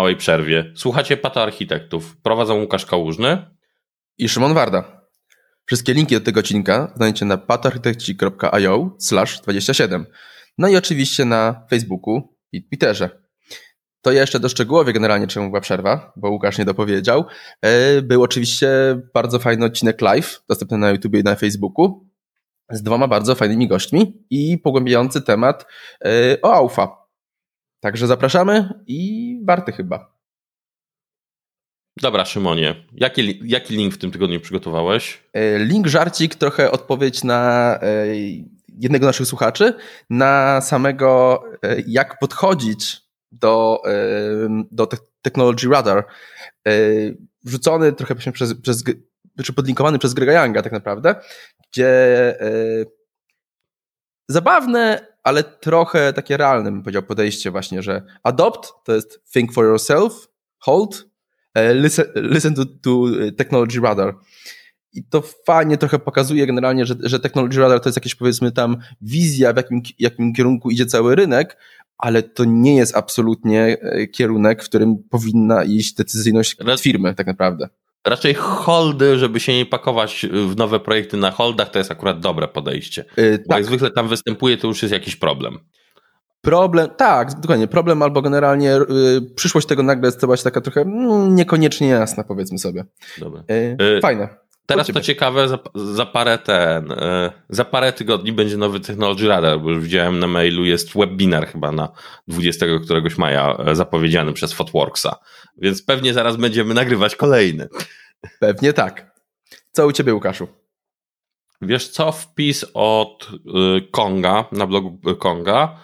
małej przerwie. Słuchacie Pata Architektów. Prowadzą Łukasz Kałużny i Szymon Warda. Wszystkie linki do tego odcinka znajdziecie na patarchitekci.io 27. No i oczywiście na Facebooku i Twitterze. To jeszcze doszczegółowię generalnie, czemu była przerwa, bo Łukasz nie dopowiedział. E, był oczywiście bardzo fajny odcinek live, dostępny na YouTube i na Facebooku, z dwoma bardzo fajnymi gośćmi i pogłębiający temat e, o AUFA. Także zapraszamy i warty chyba. Dobra, Szymonie, jaki, jaki link w tym tygodniu przygotowałeś? E, link żarcik, trochę odpowiedź na jednego z naszych słuchaczy, na samego jak podchodzić do, do Technology Radar, wrzucony trochę przez, przez czy podlinkowany przez Grega Younga tak naprawdę, gdzie e, zabawne, ale trochę takie realne, bym powiedział, podejście właśnie, że adopt to jest think for yourself, hold, e, listen, listen to, to technology radar. I to fajnie trochę pokazuje generalnie, że, że Technology Radar to jest jakieś powiedzmy tam wizja, w jakim, jakim kierunku idzie cały rynek, ale to nie jest absolutnie e, kierunek, w którym powinna iść decyzyjność firmy tak naprawdę. Raczej holdy, żeby się nie pakować w nowe projekty na holdach, to jest akurat dobre podejście. Yy, Bo tak. jak zwykle tam występuje, to już jest jakiś problem. Problem, tak, dokładnie, problem albo generalnie yy, przyszłość tego nagle jest zobaczyć taka trochę mm, niekoniecznie jasna, powiedzmy sobie. Dobra. Yy, fajne. Teraz to ciekawe, za, za, parę ten, e, za parę tygodni będzie nowy Technology Radar, bo już widziałem na mailu jest webinar chyba na 20 któregoś maja e, zapowiedziany przez Fotworksa, więc pewnie zaraz będziemy nagrywać kolejny. Pewnie tak. Co u ciebie, Łukaszu? Wiesz co, wpis od y, Konga, na blogu Konga,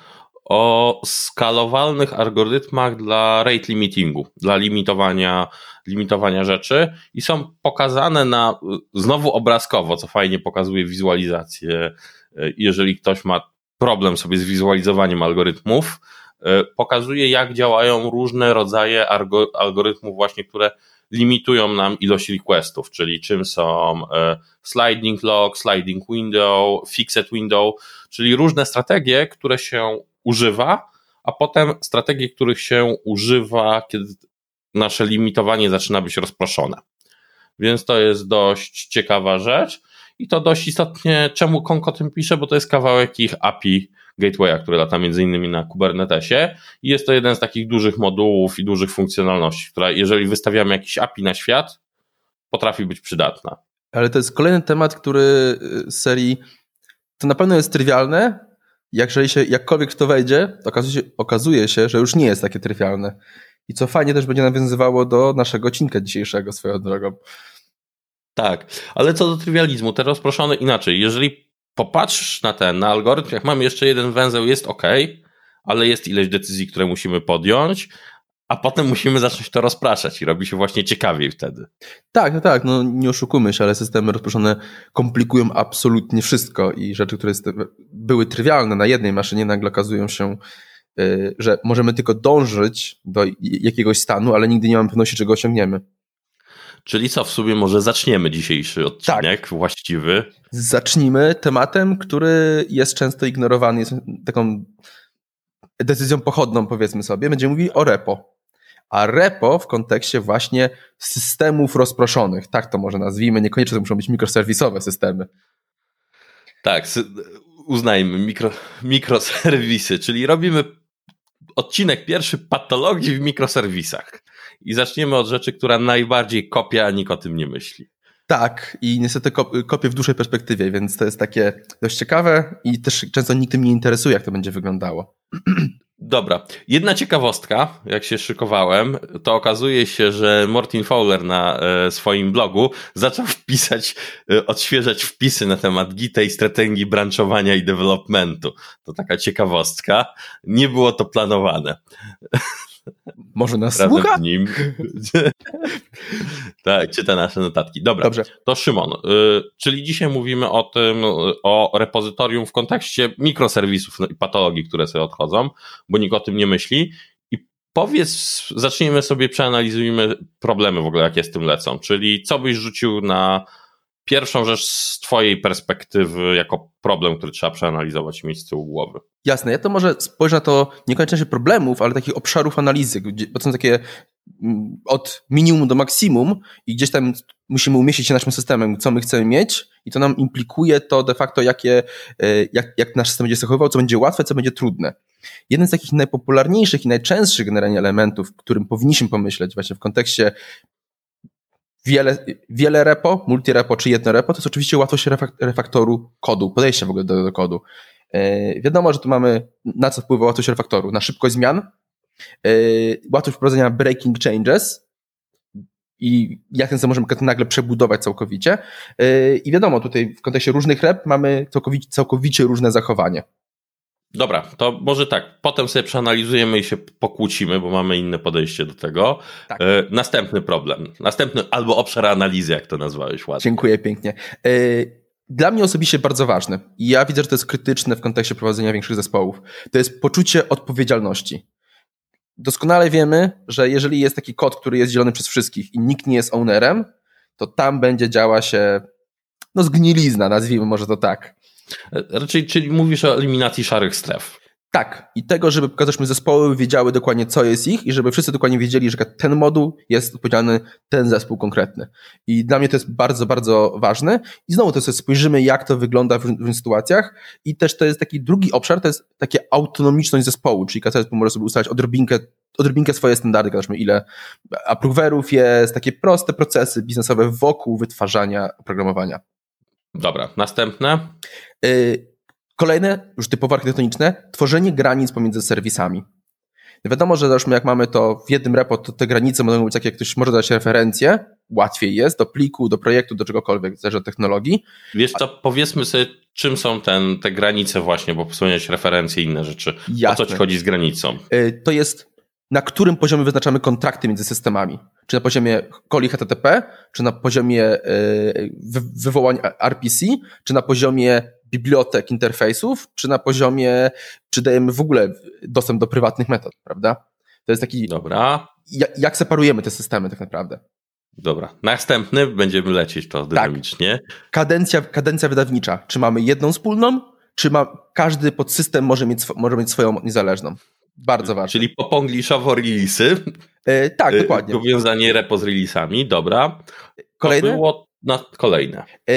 o skalowalnych algorytmach dla rate limitingu, dla limitowania, limitowania rzeczy i są pokazane na znowu obrazkowo, co fajnie pokazuje wizualizację. Jeżeli ktoś ma problem sobie z wizualizowaniem algorytmów, pokazuje jak działają różne rodzaje algorytmów właśnie, które limitują nam ilość requestów, czyli czym są e, sliding log, sliding window, fixed window, czyli różne strategie, które się używa, a potem strategie, których się używa, kiedy nasze limitowanie zaczyna być rozproszone. Więc to jest dość ciekawa rzecz i to dość istotnie, czemu Konk o tym pisze, bo to jest kawałek ich API Gatewaya, który lata między innymi na Kubernetesie i jest to jeden z takich dużych modułów i dużych funkcjonalności, która jeżeli wystawiamy jakiś API na świat, potrafi być przydatna. Ale to jest kolejny temat, który z serii to na pewno jest trywialne, jeżeli się jakkolwiek w to wejdzie, to okazuje się, okazuje się, że już nie jest takie trywialne. I co fajnie też będzie nawiązywało do naszego odcinka dzisiejszego swoją drogą. Tak, ale co do trywializmu, te rozproszone inaczej. Jeżeli popatrzysz na ten, na algorytm, jak mamy jeszcze jeden węzeł, jest ok, ale jest ileś decyzji, które musimy podjąć, a potem musimy zacząć to rozpraszać i robi się właśnie ciekawiej wtedy. Tak, no tak, no nie oszukujmy się, ale systemy rozproszone komplikują absolutnie wszystko i rzeczy, które były trywialne na jednej maszynie nagle okazują się, y, że możemy tylko dążyć do jakiegoś stanu, ale nigdy nie mamy pewności, czego osiągniemy. Czyli co, w sumie może zaczniemy dzisiejszy odcinek tak. właściwy? Zacznijmy tematem, który jest często ignorowany, jest taką decyzją pochodną, powiedzmy sobie. Będziemy mówili o repo a repo w kontekście właśnie systemów rozproszonych, tak to może nazwijmy, niekoniecznie to muszą być mikroserwisowe systemy. Tak, uznajmy mikro, mikroserwisy, czyli robimy odcinek pierwszy patologii w mikroserwisach. I zaczniemy od rzeczy, która najbardziej kopia, a nikt o tym nie myśli. Tak, i niestety kopię w dłuższej perspektywie, więc to jest takie dość ciekawe i też często nikt tym nie interesuje, jak to będzie wyglądało. Dobra. Jedna ciekawostka, jak się szykowałem, to okazuje się, że Martin Fowler na e, swoim blogu zaczął wpisać, e, odświeżać wpisy na temat Gita i strategii branchowania i developmentu. To taka ciekawostka. Nie było to planowane. Może nas Razem słucha? nim. tak, czyta nasze notatki. Dobra, Dobrze. to Szymon, y, czyli dzisiaj mówimy o tym, o repozytorium w kontekście mikroserwisów i patologii, które sobie odchodzą, bo nikt o tym nie myśli. I powiedz, zacznijmy sobie, przeanalizujmy problemy w ogóle, jakie z tym lecą, czyli co byś rzucił na pierwszą rzecz z Twojej perspektywy, jako problem, który trzeba przeanalizować i mieć z tyłu głowy? Jasne, ja to może spojrzę na to niekoniecznie problemów, ale takich obszarów analizy, bo to są takie mm, od minimum do maksimum i gdzieś tam musimy umieścić się naszym systemem, co my chcemy mieć i to nam implikuje to de facto, jakie, e, jak, jak nasz system będzie zachowywał, co będzie łatwe, co będzie trudne. Jeden z takich najpopularniejszych i najczęstszych generalnie elementów, którym powinniśmy pomyśleć właśnie w kontekście wiele, wiele repo, multirepo czy jedno repo, to jest oczywiście łatwość refaktoru kodu, podejścia w ogóle do, do kodu. E, wiadomo, że tu mamy na co wpływa łatwość refaktoru, na szybkość zmian, e, łatwość wprowadzenia breaking changes i jak ten możemy nagle przebudować całkowicie. E, I wiadomo, tutaj w kontekście różnych rep mamy całkowicie, całkowicie różne zachowanie. Dobra, to może tak, potem sobie przeanalizujemy i się pokłócimy, bo mamy inne podejście do tego. Tak. E, następny problem, następny albo obszar analizy, jak to nazwałeś ładnie. Dziękuję pięknie. E, dla mnie osobiście bardzo ważne i ja widzę, że to jest krytyczne w kontekście prowadzenia większych zespołów. To jest poczucie odpowiedzialności. Doskonale wiemy, że jeżeli jest taki kod, który jest dzielony przez wszystkich i nikt nie jest ownerem, to tam będzie działa się no zgnilizna, nazwijmy może to tak. Raczej, czyli mówisz o eliminacji szarych stref. Tak, i tego, żeby pokazać, zespoły wiedziały dokładnie, co jest ich i żeby wszyscy dokładnie wiedzieli, że ten moduł jest odpowiedzialny ten zespół konkretny. I dla mnie to jest bardzo, bardzo ważne. I znowu to sobie spojrzymy, jak to wygląda w różnych sytuacjach. I też to jest taki drugi obszar, to jest takie autonomiczność zespołu, czyli każdy zespół może sobie ustalać odrobinkę, odrobinkę swoje standardy, każmy ile approverów jest, takie proste procesy biznesowe wokół wytwarzania oprogramowania. Dobra, następne. Y, kolejne, już typowo architektoniczne, tworzenie granic pomiędzy serwisami. No wiadomo, że załóżmy, jak mamy to w jednym repo, to te granice mogą być takie, jak ktoś może dać referencję, łatwiej jest do pliku, do projektu, do czegokolwiek, zależy od technologii. Wiesz to powiedzmy sobie, czym są ten, te granice właśnie, bo wspomniałeś referencje i inne rzeczy. Jasne. O co ci chodzi z granicą? Y, to jest na którym poziomie wyznaczamy kontrakty między systemami. Czy na poziomie coli HTTP, czy na poziomie e, wywołań RPC, czy na poziomie bibliotek, interfejsów, czy na poziomie, czy dajemy w ogóle dostęp do prywatnych metod, prawda? To jest taki. Dobra. Jak, jak separujemy te systemy tak naprawdę? Dobra. Następny będziemy lecieć to tak. dynamicznie. Tak. Kadencja, kadencja wydawnicza. Czy mamy jedną wspólną, czy ma, każdy podsystem może mieć, może mieć swoją niezależną? Bardzo ważne. Czyli popongliszowo releasy. E, tak, e, dokładnie. Powiązanie repo z releasami, dobra. Kolejne? To było na kolejne. E,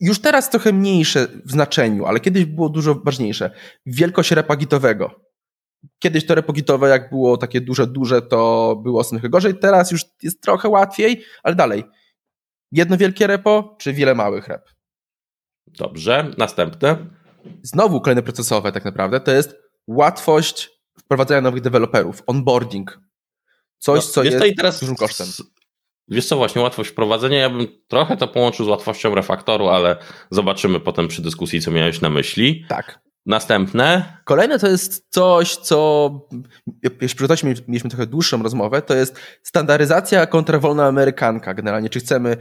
już teraz trochę mniejsze w znaczeniu, ale kiedyś było dużo ważniejsze. Wielkość repa gitowego. Kiedyś to repo gitowe, jak było takie duże, duże, to było trochę gorzej. Teraz już jest trochę łatwiej, ale dalej. Jedno wielkie repo, czy wiele małych rep? Dobrze, następne. Znowu kolejne procesowe tak naprawdę, to jest łatwość wprowadzania nowych deweloperów, onboarding. Coś, no, co jest i teraz dużym kosztem. Wiesz co, właśnie łatwość wprowadzenia, ja bym trochę to połączył z łatwością refaktoru, ale zobaczymy potem przy dyskusji, co miałeś na myśli. Tak. Następne. Kolejne to jest coś, co jeśli przygotować mieliśmy trochę dłuższą rozmowę, to jest standaryzacja kontra wolna amerykanka. Generalnie, czy chcemy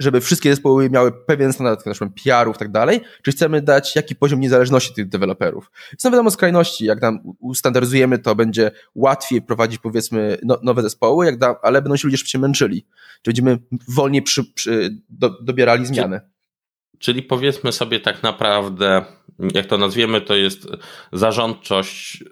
żeby wszystkie zespoły miały pewien standard, na przykład PR-ów i tak dalej, czy chcemy dać jaki poziom niezależności tych deweloperów. Są wiadomo skrajności, jak nam ustandaryzujemy, to będzie łatwiej prowadzić powiedzmy no, nowe zespoły, jak da, ale będą się ludzie szybciej męczyli. Czy będziemy wolniej przy, przy, do, dobierali zmiany. Czyli powiedzmy sobie tak naprawdę, jak to nazwiemy, to jest zarządczość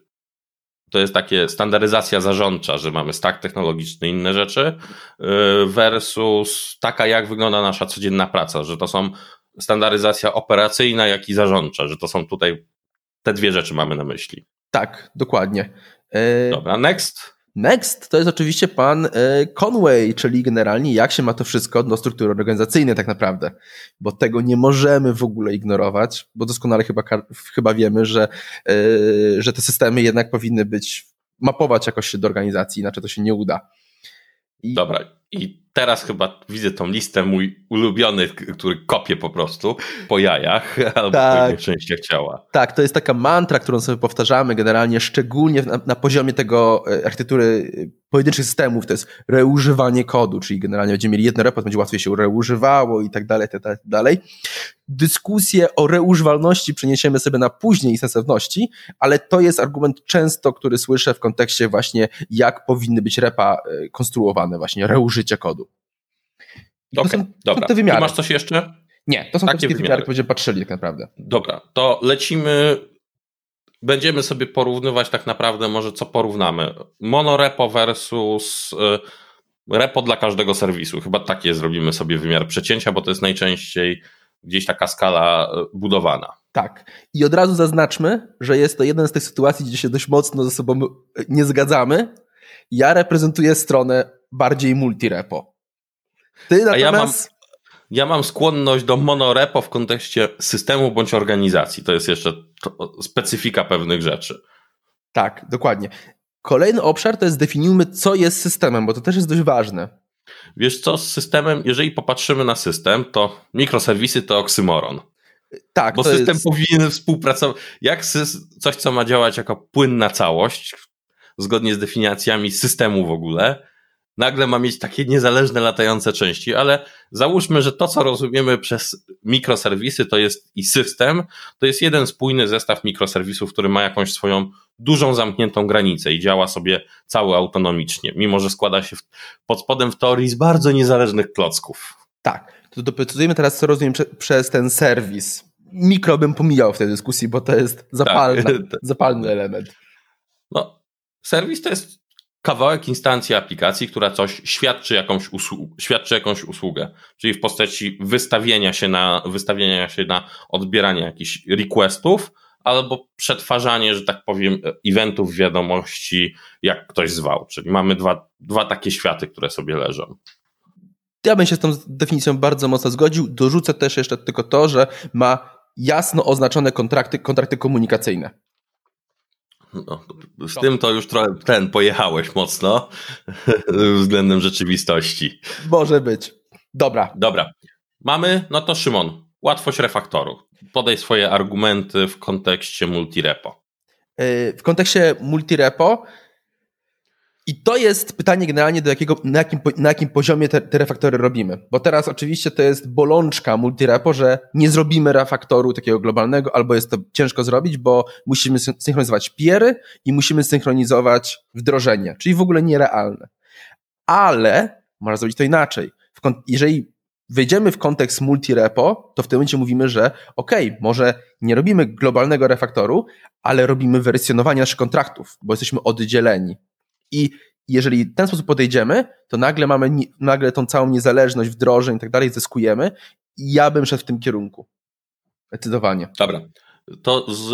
to jest takie standaryzacja zarządcza, że mamy stack technologiczny i inne rzeczy, y, versus taka, jak wygląda nasza codzienna praca, że to są standaryzacja operacyjna, jak i zarządcza, że to są tutaj te dwie rzeczy mamy na myśli. Tak, dokładnie. E, Dobra, next. Next to jest oczywiście pan e, Conway, czyli generalnie jak się ma to wszystko do struktury organizacyjnej tak naprawdę, bo tego nie możemy w ogóle ignorować, bo doskonale chyba, chyba wiemy, że, e, że te systemy jednak powinny być, mapować jakoś się do organizacji, inaczej to się nie uda. I... Dobra, i teraz chyba widzę tą listę mój ulubiony, który kopie po prostu po jajach albo tak, po częściach ciała. Tak, to jest taka mantra, którą sobie powtarzamy generalnie, szczególnie na, na poziomie tego e, architektury pojedynczych systemów, to jest reużywanie kodu, czyli generalnie będziemy mieli jedno repo, będzie łatwiej się reużywało i tak dalej, tak dalej. Dyskusję o reużywalności przeniesiemy sobie na później i sensowności, ale to jest argument często, który słyszę w kontekście właśnie jak powinny być repa e, konstruowane, właśnie reużycie kodu. Okay, to są, dobra. te wymiary. Masz coś jeszcze? Nie, to są takie wymiary, wymiary, będziemy patrzyli tak naprawdę. Dobra, to lecimy będziemy sobie porównywać tak naprawdę może co porównamy. Monorepo versus y, repo dla każdego serwisu. Chyba takie zrobimy sobie wymiar przecięcia, bo to jest najczęściej gdzieś taka skala y, budowana. Tak. I od razu zaznaczmy, że jest to jeden z tych sytuacji, gdzie się dość mocno ze sobą y, nie zgadzamy. Ja reprezentuję stronę bardziej multirepo. Ty natomiast... ja mam, ja mam skłonność do monorepo w kontekście systemu bądź organizacji. To jest jeszcze specyfika pewnych rzeczy. Tak, dokładnie. Kolejny obszar to jest definiujmy, co jest systemem, bo to też jest dość ważne. Wiesz co, z systemem, jeżeli popatrzymy na system, to mikroserwisy to oksymoron. Tak. Bo system jest... powinien współpracować. Jak coś, co ma działać jako płynna całość, zgodnie z definiacjami systemu w ogóle, nagle ma mieć takie niezależne latające części, ale załóżmy, że to, co rozumiemy przez mikroserwisy, to jest i system, to jest jeden spójny zestaw mikroserwisów, który ma jakąś swoją dużą zamkniętą granicę i działa sobie cały autonomicznie, mimo że składa się pod spodem w teorii z bardzo niezależnych klocków. Tak, to doprecyzujmy teraz, co rozumiem prze, przez ten serwis. Mikro bym pomijał w tej dyskusji, bo to jest zapalny, tak. zapalny element. No, serwis to jest kawałek instancji aplikacji, która coś świadczy jakąś, usługę, świadczy jakąś usługę, czyli w postaci wystawienia się na, wystawienia się na odbieranie jakichś requestów, albo przetwarzanie, że tak powiem, eventów, wiadomości, jak ktoś zwał. Czyli mamy dwa, dwa takie światy, które sobie leżą. Ja bym się z tą definicją bardzo mocno zgodził. Dorzucę też jeszcze tylko to, że ma jasno oznaczone kontrakty, kontrakty komunikacyjne. No, z tym to już trochę ten pojechałeś mocno względem rzeczywistości. Może być. Dobra. Dobra. Mamy, no to Szymon, łatwość refaktoru. Podaj swoje argumenty w kontekście multirepo. Yy, w kontekście multirepo i to jest pytanie generalnie, do jakiego, na, jakim, na jakim poziomie te, te, refaktory robimy. Bo teraz oczywiście to jest bolączka multirepo, że nie zrobimy refaktoru takiego globalnego, albo jest to ciężko zrobić, bo musimy synchronizować piery i musimy synchronizować wdrożenie, czyli w ogóle nierealne. Ale można zrobić to inaczej. Jeżeli wejdziemy w kontekst multirepo, to w tym momencie mówimy, że ok, może nie robimy globalnego refaktoru, ale robimy wersjonowanie naszych kontraktów, bo jesteśmy oddzieleni. I jeżeli w ten sposób podejdziemy, to nagle mamy nagle tą całą niezależność wdrożeń i tak dalej zyskujemy. I ja bym szedł w tym kierunku. Zdecydowanie. Dobra. To z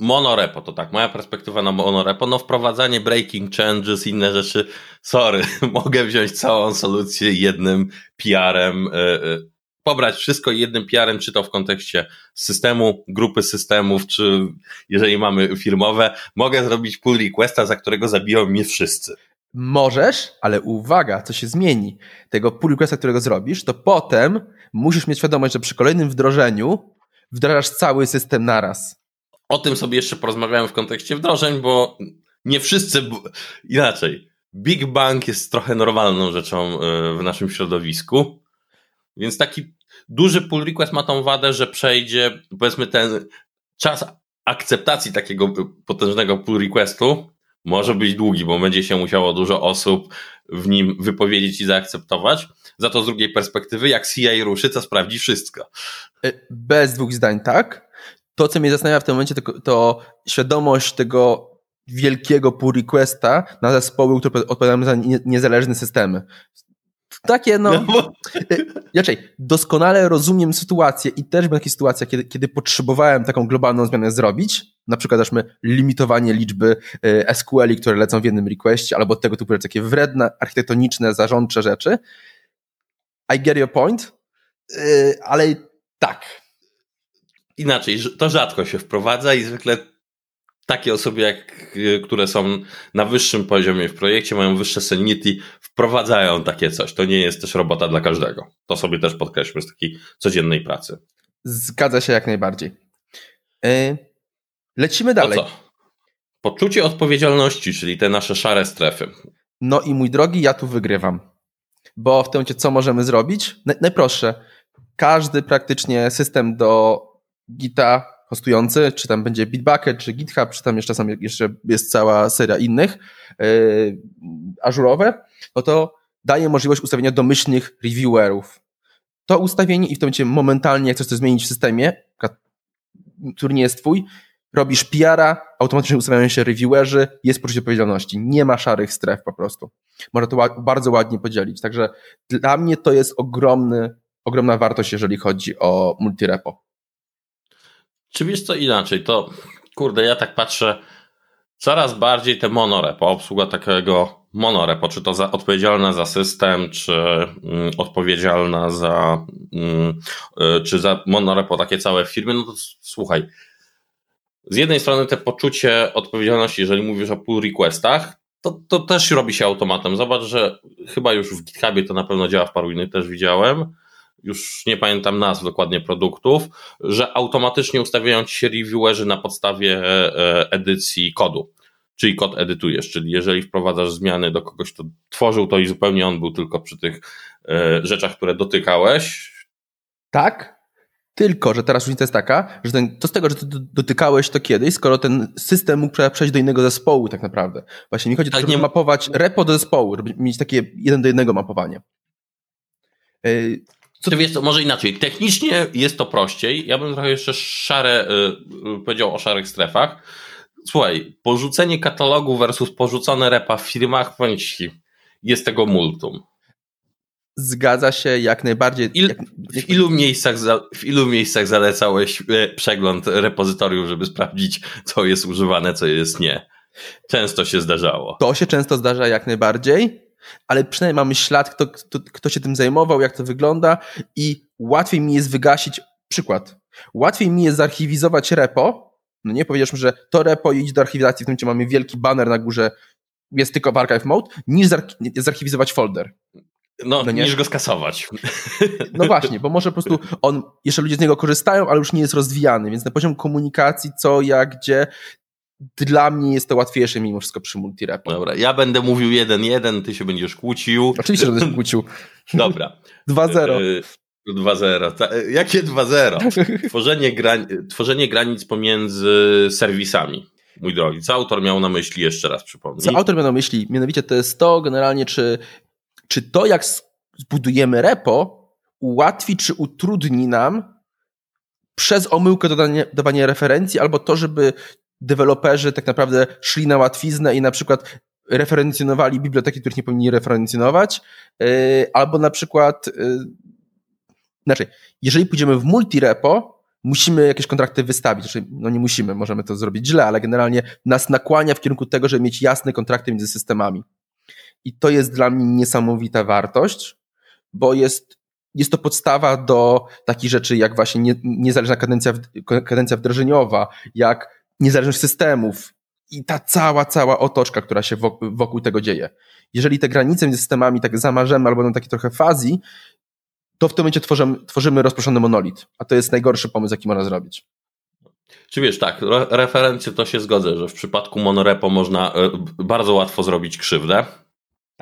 monorepo, to tak, moja perspektywa na monorepo, no wprowadzanie breaking changes, inne rzeczy, sorry, mogę wziąć całą solucję jednym PR-em, e, e, pobrać wszystko jednym PR-em, czy to w kontekście systemu, grupy systemów, czy jeżeli mamy firmowe, mogę zrobić pull requesta, za którego zabiją mnie wszyscy. Możesz, ale uwaga, co się zmieni. Tego pull requesta, którego zrobisz, to potem musisz mieć świadomość, że przy kolejnym wdrożeniu wdrażasz cały system naraz. O tym sobie jeszcze porozmawiałem w kontekście wdrożeń, bo nie wszyscy, inaczej. Big Bang jest trochę normalną rzeczą e, w naszym środowisku więc taki duży pull request ma tą wadę, że przejdzie, powiedzmy, ten czas akceptacji takiego potężnego pull requestu może być długi, bo będzie się musiało dużo osób w nim wypowiedzieć i zaakceptować. Za to z drugiej perspektywy, jak CI ruszy, to sprawdzi wszystko. E, bez dwóch zdań, tak. To, co mnie zastanawia w tym momencie, to, to świadomość tego wielkiego pull requesta na zespoły, które odpowiadają za niezależne systemy. Takie, no. no Raczej, doskonale rozumiem sytuację i też była taka sytuacja, kiedy, kiedy potrzebowałem taką globalną zmianę zrobić. Na przykład, daszmy limitowanie liczby e, SQL-i, które lecą w jednym requestie, albo tego typu rzeczy, takie wredne, architektoniczne, zarządcze rzeczy. I get your point, e, ale tak. Inaczej, to rzadko się wprowadza i zwykle takie osoby, jak, y, które są na wyższym poziomie w projekcie, mają wyższe seniority, wprowadzają takie coś. To nie jest też robota dla każdego. To sobie też podkreślmy z takiej codziennej pracy. Zgadza się jak najbardziej. Yy, lecimy dalej. To co? Poczucie odpowiedzialności, czyli te nasze szare strefy. No i mój drogi, ja tu wygrywam. Bo w tym momencie co możemy zrobić? Najprostsze. Każdy praktycznie system do Gita hostujący, czy tam będzie Bitbucket, czy GitHub, czy tam jeszcze, jeszcze jest cała seria innych, yy, ażurowe, no to daje możliwość ustawienia domyślnych reviewerów. To ustawienie i w tym momencie momentalnie, jak chcesz coś zmienić w systemie, który nie jest twój, robisz PR-a, automatycznie ustawiają się reviewerzy, jest poczucie odpowiedzialności. Nie ma szarych stref po prostu. Można to bardzo ładnie podzielić. Także dla mnie to jest ogromny, ogromna wartość, jeżeli chodzi o multirepo. Czy wiesz co inaczej? To kurde, ja tak patrzę coraz bardziej te monorepo, obsługa takiego monorepo, czy to za, odpowiedzialna za system, czy mm, odpowiedzialna za, mm, y, czy za monorepo takie całe firmy, no to słuchaj, z jednej strony te poczucie odpowiedzialności, jeżeli mówisz o pull requestach, to, to też robi się automatem. Zobacz, że chyba już w GitHubie to na pewno działa, w paru innych też widziałem, już nie pamiętam nazw dokładnie produktów, że automatycznie ustawiają ci się reviewerzy na podstawie e, edycji kodu. Czyli kod edytujesz, czyli jeżeli wprowadzasz zmiany do kogoś, kto tworzył to i zupełnie on był tylko przy tych e, rzeczach, które dotykałeś. Tak, tylko, że teraz różnica jest taka, że ten, to z tego, że ty dotykałeś to kiedyś, skoro ten system mógł przejść do innego zespołu tak naprawdę. Właśnie mi chodzi o to, tak, żeby nie... mapować repo do zespołu, żeby mieć takie jeden do jednego mapowanie. Co ty wiesz, to może inaczej. Technicznie jest to prościej. Ja bym trochę jeszcze szare, yy, powiedział o szarych strefach. Słuchaj, porzucenie katalogu versus porzucone repa w firmach, powiem ci, jest tego multum. Zgadza się jak najbardziej. Il, jak, jak... W, ilu miejscach za, w ilu miejscach zalecałeś e, przegląd repozytorium, żeby sprawdzić, co jest używane, co jest nie? Często się zdarzało. To się często zdarza jak najbardziej, ale przynajmniej mamy ślad, kto, kto, kto się tym zajmował, jak to wygląda i łatwiej mi jest wygasić. Przykład. Łatwiej mi jest zarchiwizować repo, no nie powiedzieliśmy, że to repo idź do archiwizacji, w tym momencie mamy wielki banner na górze, jest tylko w archive mode, niż zarchiwizować folder. No, no niż go skasować. No właśnie, bo może po prostu on, jeszcze ludzie z niego korzystają, ale już nie jest rozwijany, więc na poziom komunikacji, co, jak, gdzie, dla mnie jest to łatwiejsze mimo wszystko przy multirepo. Dobra, ja będę mówił jeden jeden, ty się będziesz kłócił. Oczywiście, że będę się kłócił. Dobra. 2-0. 2-0. E, jakie 2-0? Tworzenie, grań, tworzenie granic pomiędzy serwisami. Mój drogi, co autor miał na myśli jeszcze raz przypomnij? Co autor miał na myśli? Mianowicie to jest to generalnie, czy, czy to jak zbudujemy repo ułatwi czy utrudni nam przez omyłkę dodanie, dawanie referencji albo to, żeby deweloperzy tak naprawdę szli na łatwiznę i na przykład referencjonowali biblioteki, których nie powinni referencjonować, yy, albo na przykład, znaczy, jeżeli pójdziemy w multirepo, musimy jakieś kontrakty wystawić. Znaczy, no nie musimy, możemy to zrobić źle, ale generalnie nas nakłania w kierunku tego, żeby mieć jasne kontrakty między systemami. I to jest dla mnie niesamowita wartość, bo jest, jest to podstawa do takich rzeczy jak właśnie nie, niezależna kadencja, kadencja wdrożeniowa, jak niezależność systemów i ta cała, cała otoczka, która się wokół, tego dzieje. Jeżeli te granice między systemami tak zamarzemy albo będą takie trochę fazji, to w tym momencie tworzymy, tworzymy rozproszony monolit, a to jest najgorszy pomysł, jaki można zrobić. Czy wiesz, tak, referencje to się zgodzę, że w przypadku monorepo można e, bardzo łatwo zrobić krzywdę.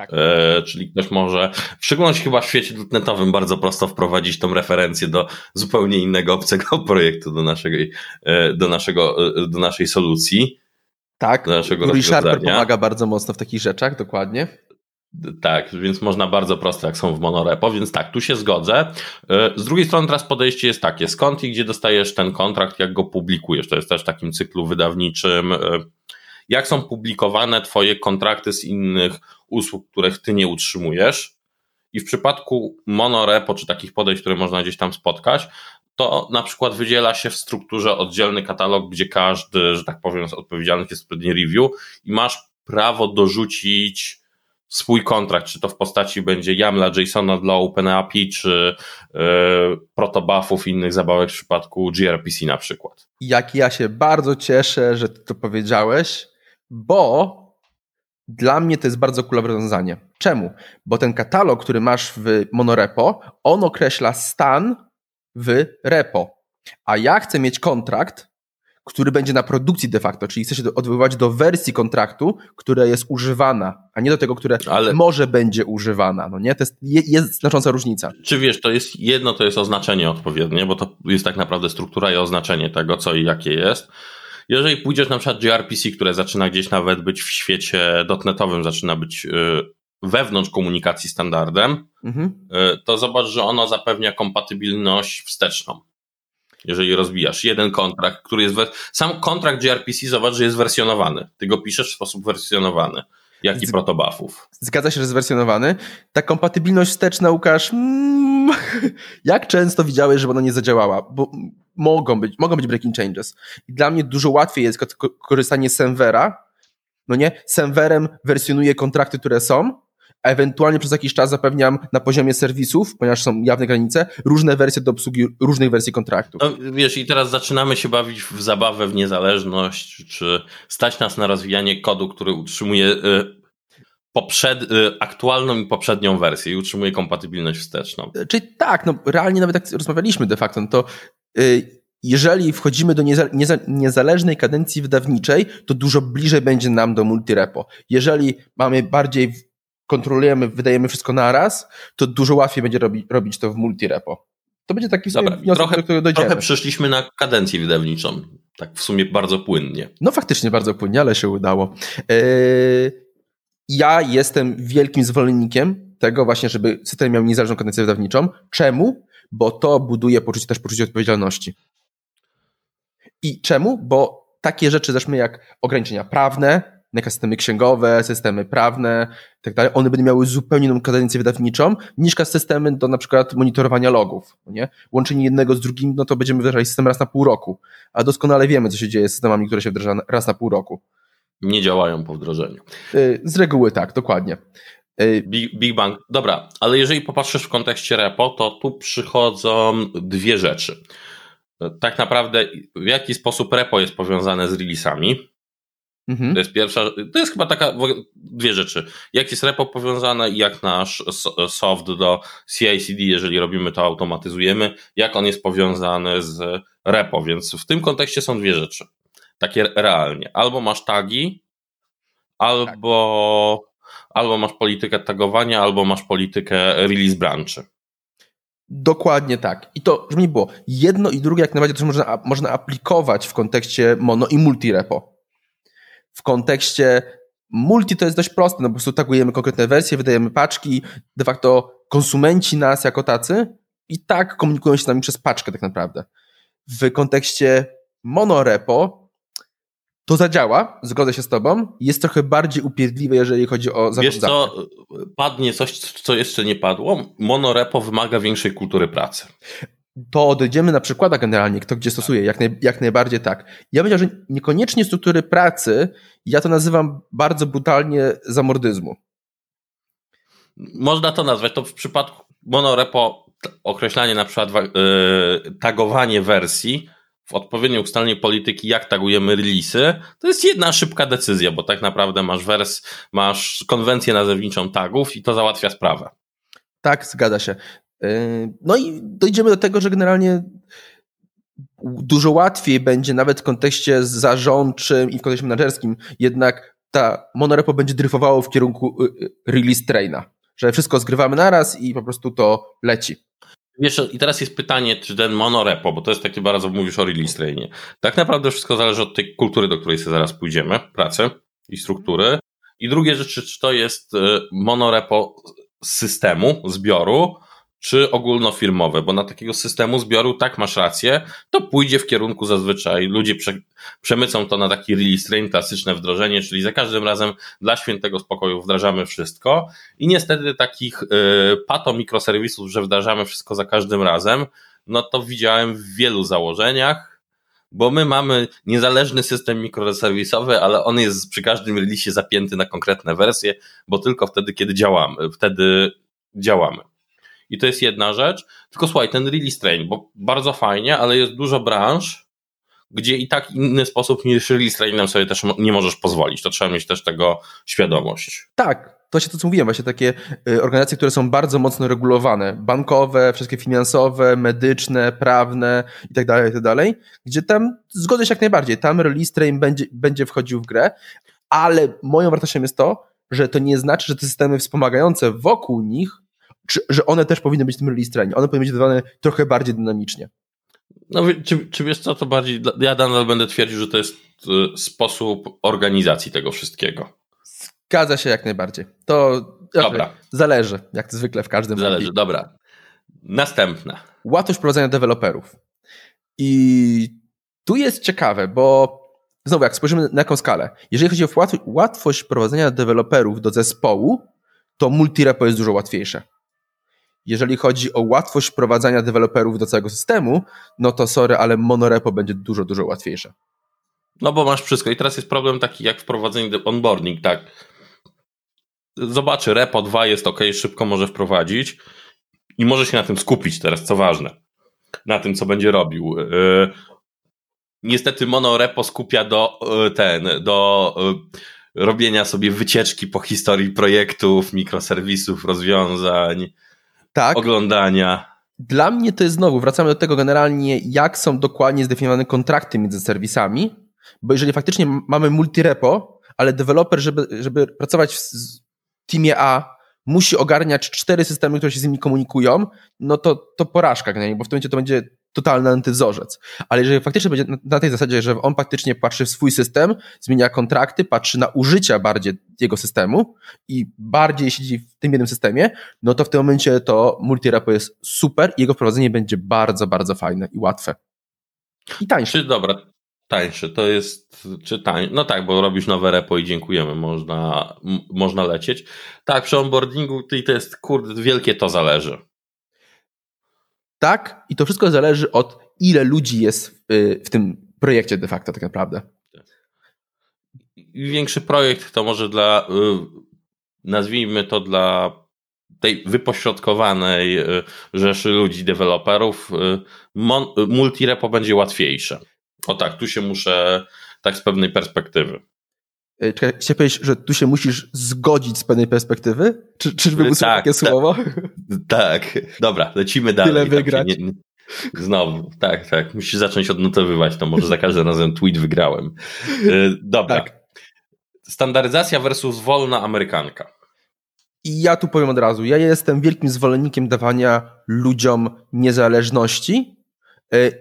Tak. E, czyli ktoś może, w szczególności chyba w świecie netowym, bardzo prosto wprowadzić tą referencję do zupełnie innego obcego projektu, do, naszej, e, do, naszego, e, do naszej solucji. Tak, do naszego Sharper pomaga bardzo mocno w takich rzeczach, dokładnie. Tak, więc można bardzo prosto, jak są w monorepo, więc tak, tu się zgodzę. E, z drugiej strony teraz podejście jest takie, skąd i gdzie dostajesz ten kontrakt, jak go publikujesz, to jest też w takim cyklu wydawniczym jak są publikowane Twoje kontrakty z innych usług, których Ty nie utrzymujesz. I w przypadku monorepo, czy takich podejść, które można gdzieś tam spotkać, to na przykład wydziela się w strukturze oddzielny katalog, gdzie każdy, że tak powiem, z odpowiedzialnych jest odpowiedni review i masz prawo dorzucić swój kontrakt, czy to w postaci będzie YAMLa, JSONa dla OpenAPI, czy yy, protobuffów innych zabawek w przypadku gRPC na przykład. Jak ja się bardzo cieszę, że ty to powiedziałeś, bo dla mnie to jest bardzo cool rozwiązanie. Czemu? Bo ten katalog, który masz w monorepo, on określa stan w repo. A ja chcę mieć kontrakt, który będzie na produkcji de facto, czyli chcę się odwoływać do wersji kontraktu, która jest używana, a nie do tego, które Ale... może będzie używana. No nie? To jest, jest znacząca różnica. Czy wiesz, to jest jedno, to jest oznaczenie odpowiednie, bo to jest tak naprawdę struktura i oznaczenie tego, co i jakie jest. Jeżeli pójdziesz na przykład gRPC, które zaczyna gdzieś nawet być w świecie dotnetowym, zaczyna być yy, wewnątrz komunikacji standardem, mhm. to zobacz, że ono zapewnia kompatybilność wsteczną. Jeżeli rozbijasz jeden kontrakt, który jest. Sam kontrakt gRPC, zobacz, że jest wersjonowany. Ty go piszesz w sposób wersjonowany jak i Z... protobufów. Zgadza się, że zwersjonowany. Ta kompatybilność wsteczna, Łukasz, mm, jak często widziałeś, żeby ona nie zadziałała? Bo mogą być, mogą być breaking changes. I dla mnie dużo łatwiej jest korzystanie z Semvera, no nie? Semverem wersjonuję kontrakty, które są, ewentualnie przez jakiś czas zapewniam na poziomie serwisów, ponieważ są jawne granice, różne wersje do obsługi różnych wersji kontraktów. No, wiesz, i teraz zaczynamy się bawić w zabawę, w niezależność, czy stać nas na rozwijanie kodu, który utrzymuje y, poprzed, y, aktualną i poprzednią wersję i utrzymuje kompatybilność wsteczną. Czyli tak, no realnie nawet jak rozmawialiśmy de facto, no to y, jeżeli wchodzimy do nieza, nieza, niezależnej kadencji wydawniczej, to dużo bliżej będzie nam do multirepo. Jeżeli mamy bardziej kontrolujemy, wydajemy wszystko naraz, to dużo łatwiej będzie robi, robić to w multirepo. To będzie taki Dobra, wniosek, trochę, do którego dojdziemy. Trochę przeszliśmy na kadencję wydawniczą. Tak w sumie bardzo płynnie. No faktycznie bardzo płynnie, ale się udało. Yy, ja jestem wielkim zwolennikiem tego właśnie, żeby system miał niezależną kadencję wydawniczą. Czemu? Bo to buduje poczucie, też poczucie odpowiedzialności. I czemu? Bo takie rzeczy, zresztą jak ograniczenia prawne, systemy księgowe, systemy prawne i tak dalej, one będą miały zupełnie inną kadencję wydawniczą niż systemy do na przykład monitorowania logów. Nie? Łączenie jednego z drugim, no to będziemy wdrażać system raz na pół roku, a doskonale wiemy, co się dzieje z systemami, które się wdraża raz na pół roku. Nie działają po wdrożeniu. Y, z reguły tak, dokładnie. Y, Big, Big Bang. Dobra, ale jeżeli popatrzysz w kontekście repo, to tu przychodzą dwie rzeczy. Tak naprawdę, w jaki sposób repo jest powiązane z releasami, Mhm. To jest pierwsza, to jest chyba taka, dwie rzeczy. Jak jest repo powiązane i jak nasz soft do CI/CD, jeżeli robimy to, automatyzujemy, jak on jest powiązany z repo, więc w tym kontekście są dwie rzeczy. Takie realnie. Albo masz tagi, albo, tak. albo masz politykę tagowania, albo masz politykę release branchy. Dokładnie tak. I to, żeby nie było, jedno i drugie jak najbardziej też można, można aplikować w kontekście mono i multi-repo w kontekście multi to jest dość proste, no po prostu tagujemy konkretne wersje, wydajemy paczki, de facto konsumenci nas jako tacy i tak komunikują się z nami przez paczkę tak naprawdę. W kontekście monorepo to zadziała, zgodzę się z tobą, jest trochę bardziej upierdliwe, jeżeli chodzi o Wiesz co, padnie coś, co jeszcze nie padło? Monorepo wymaga większej kultury pracy to dojdziemy na przykładach generalnie, kto gdzie stosuje, jak, naj, jak najbardziej tak. Ja powiedział, że niekoniecznie struktury pracy, ja to nazywam bardzo brutalnie zamordyzmu. Można to nazwać, to w przypadku monorepo określanie na przykład yy, tagowanie wersji w odpowiedniej ustalenie polityki, jak tagujemy releasy, to jest jedna szybka decyzja, bo tak naprawdę masz wers, masz konwencję nazewniczą tagów i to załatwia sprawę. Tak, zgadza się. Yy, no i dojdziemy do tego, że generalnie dużo łatwiej będzie nawet w kontekście zarządczym i w kontekście menedżerskim, jednak ta monorepo będzie dryfowało w kierunku y, y, release traina, że wszystko zgrywamy naraz i po prostu to leci. Wiesz, i teraz jest pytanie, czy ten monorepo, bo to jest takie bardzo, mówisz o release trainie. Tak naprawdę wszystko zależy od tej kultury, do której sobie zaraz pójdziemy, pracy i struktury. I drugie rzeczy, czy to jest y, monorepo systemu, zbioru, czy ogólnofirmowe, bo na takiego systemu zbioru, tak masz rację, to pójdzie w kierunku zazwyczaj. Ludzie prze, przemycą to na taki release train, klasyczne wdrożenie, czyli za każdym razem dla świętego spokoju wdrażamy wszystko i niestety takich y, pato mikroserwisów, że wdrażamy wszystko za każdym razem, no to widziałem w wielu założeniach, bo my mamy niezależny system mikroserwisowy, ale on jest przy każdym release zapięty na konkretne wersje, bo tylko wtedy, kiedy działamy, wtedy działamy. I to jest jedna rzecz. Tylko słuchaj, ten release train, bo bardzo fajnie, ale jest dużo branż, gdzie i tak inny sposób niż release trainem sobie też nie możesz pozwolić. To trzeba mieć też tego świadomość. Tak, to się to co mówiłem, właśnie takie y, organizacje, które są bardzo mocno regulowane, bankowe, wszystkie finansowe, medyczne, prawne i tak dalej, i tak dalej, gdzie tam zgodzę się jak najbardziej, tam release train będzie, będzie wchodził w grę, ale moją wartością jest to, że to nie znaczy, że te systemy wspomagające wokół nich że one też powinny być w tym release trainie. One powinny być dodawane trochę bardziej dynamicznie. No, czy, czy wiesz co, to bardziej, ja nadal będę twierdził, że to jest y, sposób organizacji tego wszystkiego. Zgadza się jak najbardziej. To Dobra. zależy, jak zwykle w każdym Zależy, dobra. Następne. Łatwość prowadzenia deweloperów. I tu jest ciekawe, bo znowu, jak spojrzymy na jaką skalę, jeżeli chodzi o łatwość prowadzenia deweloperów do zespołu, to multirepo jest dużo łatwiejsze. Jeżeli chodzi o łatwość wprowadzania deweloperów do całego systemu, no to sorry, ale monorepo będzie dużo, dużo łatwiejsze. No bo masz wszystko. I teraz jest problem taki jak wprowadzenie onboarding, tak. Zobaczy, repo 2 jest ok, szybko może wprowadzić i może się na tym skupić teraz, co ważne. Na tym, co będzie robił. Yy, niestety monorepo skupia do yy, ten, do robienia sobie wycieczki po historii projektów, mikroserwisów, rozwiązań tak. oglądania. Dla mnie to jest znowu, wracamy do tego generalnie, jak są dokładnie zdefiniowane kontrakty między serwisami, bo jeżeli faktycznie mamy multirepo, ale deweloper, żeby, żeby pracować w teamie A, musi ogarniać cztery systemy, które się z nimi komunikują, no to, to porażka, bo w tym momencie to będzie totalny antywzorzec. Ale jeżeli faktycznie będzie na tej zasadzie, że on faktycznie patrzy w swój system, zmienia kontrakty, patrzy na użycia bardziej jego systemu i bardziej siedzi w tym jednym systemie, no to w tym momencie to multirepo jest super i jego wprowadzenie będzie bardzo, bardzo fajne i łatwe. I tańsze. Dobra, tańsze. To jest, czy tań, no tak, bo robisz nowe repo i dziękujemy, można, można lecieć. Tak, przy onboardingu to jest, kurde, wielkie to zależy. Tak, i to wszystko zależy od ile ludzi jest w, w tym projekcie de facto tak naprawdę. Większy projekt to może dla, y, nazwijmy to dla tej wypośrodkowanej y, rzeszy ludzi, deweloperów, y, multirepo będzie łatwiejsze. O tak, tu się muszę, tak z pewnej perspektywy. Czekaj, chciałem powiedzieć, że tu się musisz zgodzić z pewnej perspektywy? Czy, czyżby było tak, takie tak, słowo? Tak, dobra, lecimy dalej. Tyle wygrać. Nie, nie, znowu, tak, tak. Musisz zacząć odnotowywać to, może za każdym razem tweet wygrałem. Y, dobra. Tak. Standaryzacja versus wolna amerykanka. I ja tu powiem od razu, ja jestem wielkim zwolennikiem dawania ludziom niezależności, E,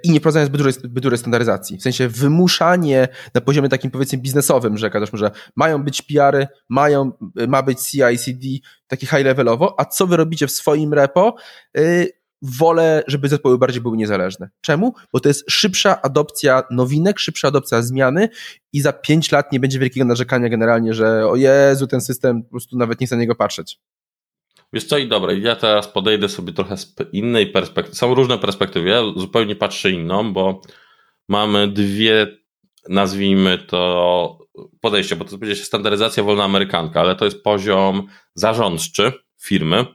i nie prowadzenia zbyt dużej, zbyt dużej standaryzacji. W sensie wymuszanie na poziomie takim powiedzmy biznesowym, że jakaś, że mają być PR-y, mają, ma być CI/CD, taki high levelowo, a co wy robicie w swoim repo? E, wolę, żeby zespoły bardziej były niezależne. Czemu? Bo to jest szybsza adopcja nowinek, szybsza adopcja zmiany i za pięć lat nie będzie wielkiego narzekania generalnie, że o Jezu, ten system po prostu nawet nie chce na niego patrzeć. Wiesz co i dobra, ja teraz podejdę sobie trochę z innej perspektywy. Są różne perspektywy, ja zupełnie patrzę inną, bo mamy dwie, nazwijmy to podejście, bo to będzie standaryzacja wolna amerykanka, ale to jest poziom zarządczy firmy.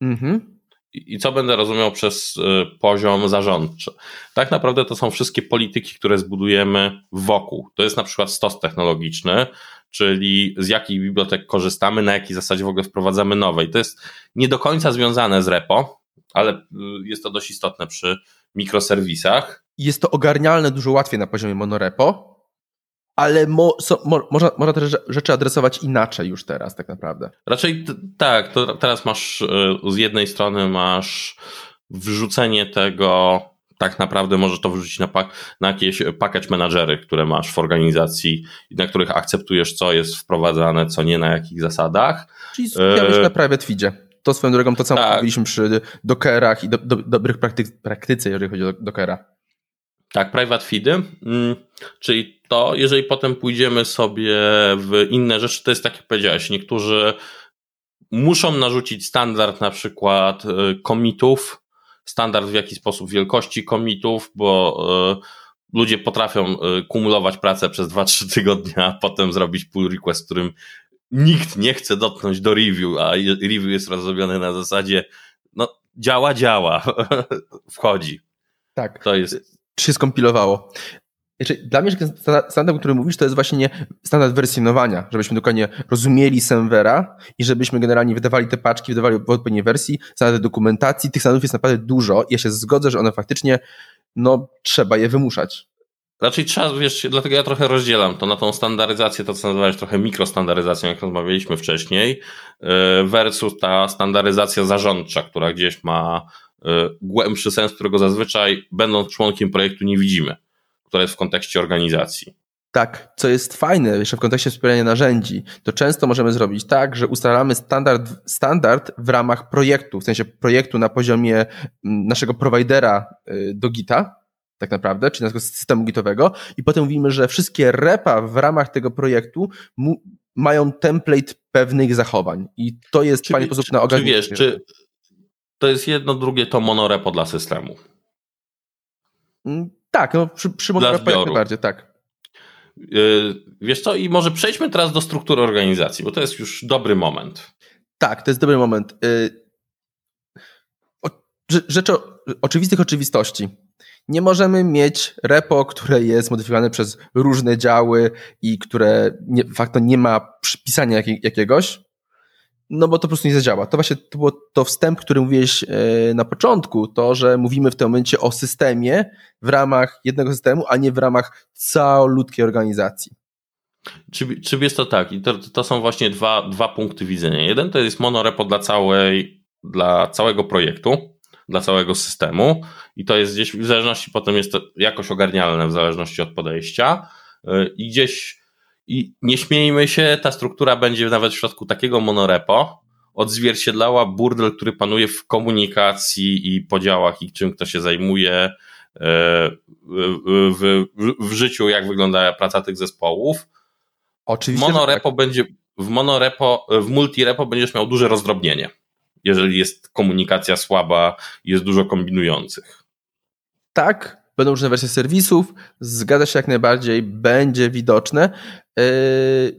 Mhm. I co będę rozumiał przez y, poziom zarządczy? Tak naprawdę to są wszystkie polityki, które zbudujemy wokół. To jest na przykład stos technologiczny, czyli z jakich bibliotek korzystamy, na jakiej zasadzie w ogóle wprowadzamy nowe. I to jest nie do końca związane z repo, ale y, jest to dość istotne przy mikroserwisach. Jest to ogarnialne dużo łatwiej na poziomie monorepo, ale mo, so, mo, można, można te rzeczy adresować inaczej już teraz tak naprawdę. Raczej tak, to teraz masz y, z jednej strony masz wrzucenie tego tak naprawdę możesz to wrzucić na, pak, na jakieś package managery, które masz w organizacji na których akceptujesz, co jest wprowadzane, co nie, na jakich zasadach. Czyli skupiamy się na private feedzie. To swoją drogą to, co tak. mówiliśmy przy Dockerach i do, do, dobrych praktyk, praktyce, jeżeli chodzi o Dockera. Tak, private feedy, mm, czyli to, jeżeli potem pójdziemy sobie w inne rzeczy, to jest tak jak powiedziałeś, niektórzy muszą narzucić standard na przykład y, komitów, standard w jaki sposób wielkości komitów, bo e, ludzie potrafią e, kumulować pracę przez 2-3 tygodnie, a potem zrobić pull request, którym nikt nie chce dotknąć do review, a review jest rozrobione na zasadzie no działa, działa, wchodzi. Tak. To jest... Czy się skompilowało? Dla mnie standard, o którym mówisz, to jest właśnie nie standard wersjonowania, żebyśmy dokładnie rozumieli serwera i żebyśmy generalnie wydawali te paczki, wydawali w odpowiedniej wersji, standardy dokumentacji. Tych standardów jest naprawdę dużo ja się zgodzę, że one faktycznie, no, trzeba je wymuszać. Raczej trzeba, wiesz, dlatego ja trochę rozdzielam to na tą standaryzację, to co nazywałeś trochę mikrostandaryzacją, jak rozmawialiśmy wcześniej, y, versus ta standaryzacja zarządcza, która gdzieś ma y, głębszy sens, którego zazwyczaj będąc członkiem projektu nie widzimy która jest w kontekście organizacji. Tak, co jest fajne jeszcze w kontekście wspierania narzędzi, to często możemy zrobić tak, że ustalamy standard, standard w ramach projektu, w sensie projektu na poziomie mm, naszego prowajdera y, do Gita, tak naprawdę, czyli naszego systemu gitowego i potem mówimy, że wszystkie repa w ramach tego projektu mu, mają template pewnych zachowań i to jest fajny sposób na ogarnięcie. Czy wiesz, czy to jest jedno, drugie to monorepo dla systemu? Tak, no przy, przy monorepo jak najbardziej, tak. Yy, wiesz co, i może przejdźmy teraz do struktury organizacji, bo to jest już dobry moment. Tak, to jest dobry moment. Yy, rzecz o, oczywistych oczywistości. Nie możemy mieć repo, które jest modyfikowane przez różne działy i które nie, fakto nie ma przypisania jakiegoś, no bo to po prostu nie zadziała. To właśnie to było to wstęp, który mówiłeś e, na początku, to, że mówimy w tym momencie o systemie w ramach jednego systemu, a nie w ramach całoludkiej organizacji. Czy, czy jest to tak? I to, to są właśnie dwa, dwa punkty widzenia. Jeden to jest monorepo dla całej, dla całego projektu, dla całego systemu i to jest gdzieś w zależności, potem jest to jakoś ogarnialne w zależności od podejścia e, i gdzieś i nie śmiejmy się, ta struktura będzie nawet w środku takiego monorepo odzwierciedlała burdel, który panuje w komunikacji i podziałach i czym kto się zajmuje e, w, w, w życiu, jak wygląda praca tych zespołów. Oczywiście. Monorepo tak. będzie, w monorepo, w multirepo będziesz miał duże rozdrobnienie, jeżeli jest komunikacja słaba jest dużo kombinujących. Tak, będą różne wersje serwisów, zgadza się jak najbardziej, będzie widoczne. Yy,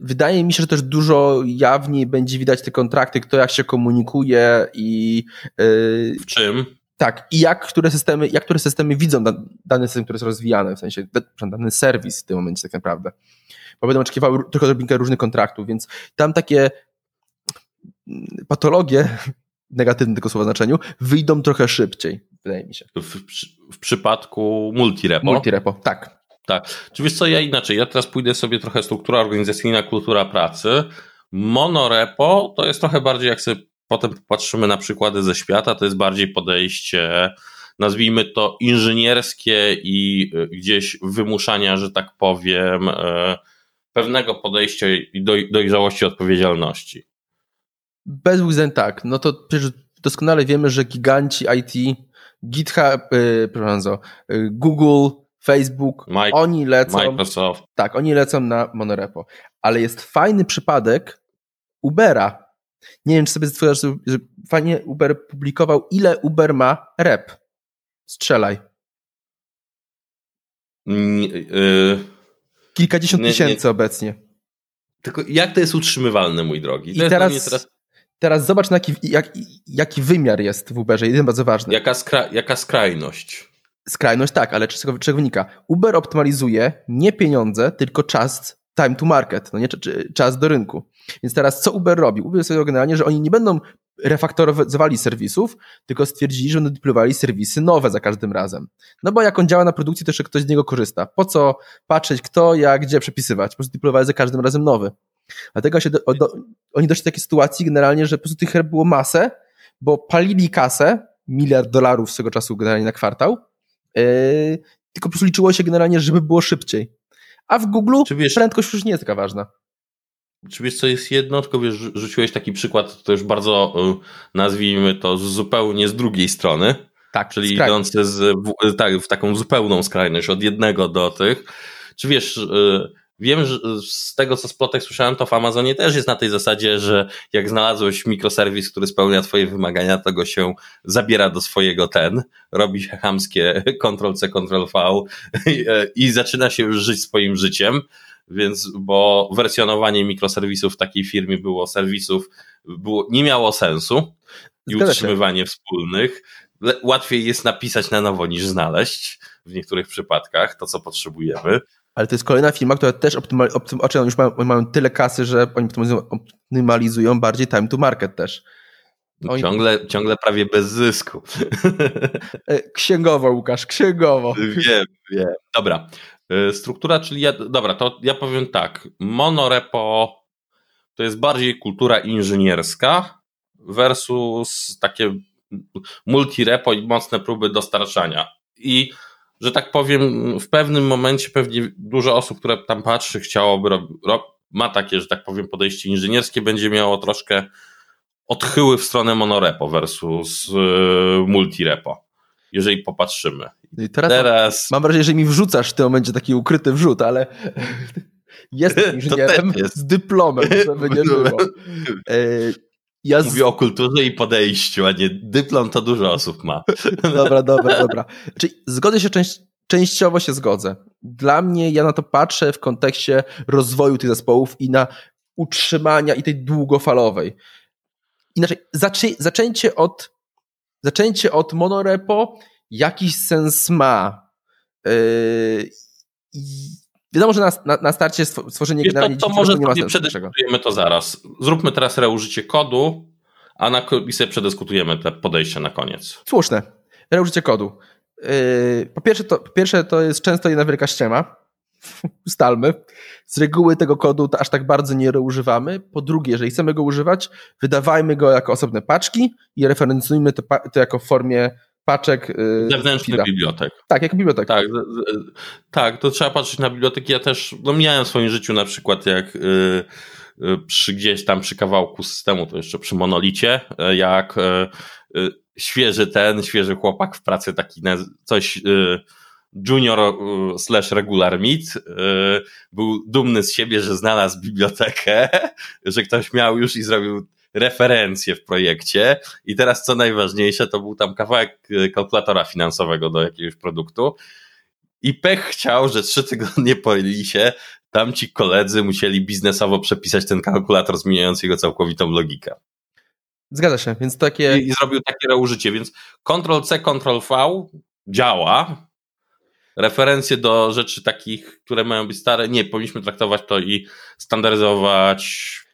wydaje mi się, że też dużo jawniej będzie widać te kontrakty, kto jak się komunikuje i yy, w czym? Tak, i jak które systemy, jak które systemy widzą dany system, który jest rozwijany, w sensie dany serwis w tym momencie tak naprawdę. Bo będą oczekiwały tylko odrobinkę różnych kontraktów, więc tam takie patologie, negatywne tego słowa znaczeniu, wyjdą trochę szybciej, wydaje mi się. W, w przypadku multirepo? Multirepo, tak. Tak. Czy wiesz co, ja inaczej, ja teraz pójdę sobie trochę struktura organizacyjna, kultura pracy. Monorepo to jest trochę bardziej, jak sobie potem popatrzymy na przykłady ze świata, to jest bardziej podejście, nazwijmy to inżynierskie i y, gdzieś wymuszania, że tak powiem, y, pewnego podejścia i dojrzałości odpowiedzialności. Bez łzeń tak. No to przecież doskonale wiemy, że giganci IT, GitHub, yy, proszę yy, Google, Facebook, Mike, oni lecą. Microsoft. Tak, oni lecą na monorepo. Ale jest fajny przypadek Ubera. Nie wiem, czy sobie stwierdzasz, że fajnie Uber publikował, ile Uber ma rep. Strzelaj. Yy, Kilkadziesiąt nie, tysięcy nie. obecnie. Tylko jak to jest utrzymywalne, mój drogi? I teraz, teraz, teraz... zobacz, jaki, jak, jaki wymiar jest w Uberze. Jeden bardzo ważny. Jaka, skra, jaka skrajność? Skrajność tak, ale czego, czego wynika? Uber optymalizuje nie pieniądze, tylko czas time to market, no nie czas do rynku. Więc teraz co Uber robi? Uber sobie generalnie, że oni nie będą refaktorowali serwisów, tylko stwierdzili, że będą deployowali serwisy nowe za każdym razem. No bo jak on działa na produkcji, to jeszcze ktoś z niego korzysta. Po co patrzeć kto, jak, gdzie przepisywać? Po prostu deployowali za każdym razem nowy. Dlatego się do, do, oni doszli do takiej sytuacji generalnie, że po prostu tych her było masę, bo palili kasę, miliard dolarów swego czasu generalnie na kwartał, Yy, tylko po prostu liczyło się generalnie, żeby było szybciej. A w Google wiesz, prędkość już nie jest taka ważna. Czy wiesz, co jest jedno, tylko wiesz, rzuciłeś taki przykład, to już bardzo, y, nazwijmy to, zupełnie z drugiej strony. Tak, czyli skrajnie. idący z, w, tak, w taką zupełną skrajność, od jednego do tych. Czy wiesz, y, Wiem, że z tego co z plotek słyszałem, to w Amazonie też jest na tej zasadzie, że jak znalazłeś mikroserwis, który spełnia twoje wymagania, to go się zabiera do swojego ten, robi się chamskie Ctrl-C, Ctrl-V i zaczyna się już żyć swoim życiem. Więc, bo wersjonowanie mikroserwisów w takiej firmie było serwisów, było, nie miało sensu i utrzymywanie wspólnych. Łatwiej jest napisać na nowo niż znaleźć w niektórych przypadkach to, co potrzebujemy. Ale to jest kolejna firma, która też optymal, optym, oni już mają, mają, tyle kasy, że oni optymalizują bardziej time to market też. Oni... Ciągle, ciągle prawie bez zysku. E, księgowo, Łukasz, księgowo. Wiem, wiem. Dobra. E, struktura, czyli ja, dobra, to ja powiem tak. Monorepo to jest bardziej kultura inżynierska versus takie multirepo i mocne próby dostarczania. I że tak powiem, w pewnym momencie pewnie dużo osób, które tam patrzy, chciałoby ma takie, że tak powiem, podejście inżynierskie, będzie miało troszkę odchyły w stronę monorepo versus yy, multirepo, jeżeli popatrzymy. No I teraz, teraz... Mam wrażenie, że mi wrzucasz w tym momencie taki ukryty wrzut, ale jestem inżynierem jest. z dyplomem, żeby nie było. Ja z... Mówię o kulturze i podejściu, a nie dyplom to dużo osób ma. dobra, dobra, dobra. Czyli zgodzę się część, częściowo się zgodzę. Dla mnie ja na to patrzę w kontekście rozwoju tych zespołów i na utrzymania i tej długofalowej. Inaczej, zaczę, zaczęcie od zaczęcie od monorepo jakiś sens ma. Yy, wiadomo, że na, na, na starcie stworzenie Wiesz, generalnie to, to może nie ma sensu. Przedyskutujemy to zaraz. Zróbmy teraz reużycie kodu, a na, i sobie przedyskutujemy te podejścia na koniec. Słuszne. Reużycie kodu. Yy, po, pierwsze to, po pierwsze to jest często jedna wielka ściema. Ustalmy. Z reguły tego kodu aż tak bardzo nie używamy. Po drugie, jeżeli chcemy go używać, wydawajmy go jako osobne paczki i referencjujmy to, to jako w formie paczek. Yy, Zewnętrznych bibliotek. Tak, jako bibliotek. Tak, tak, to trzeba patrzeć na biblioteki. Ja też no, miałem w swoim życiu na przykład jak yy, yy przy gdzieś tam przy kawałku systemu, to jeszcze przy monolicie, yy, jak yy, świeży ten, świeży chłopak w pracy taki coś junior y, slash regular meet y, był dumny z siebie, że znalazł bibliotekę, że ktoś miał już i zrobił referencje w projekcie. I teraz co najważniejsze, to był tam kawałek y, kalkulatora finansowego do jakiegoś produktu. I pech chciał, że trzy tygodnie po się tamci koledzy musieli biznesowo przepisać ten kalkulator zmieniający jego całkowitą logikę. Zgadza się, więc takie... I, i zrobił takie reużycie, więc Ctrl-C, Ctrl-V działa, referencje do rzeczy takich, które mają być stare, nie, powinniśmy traktować to i standaryzować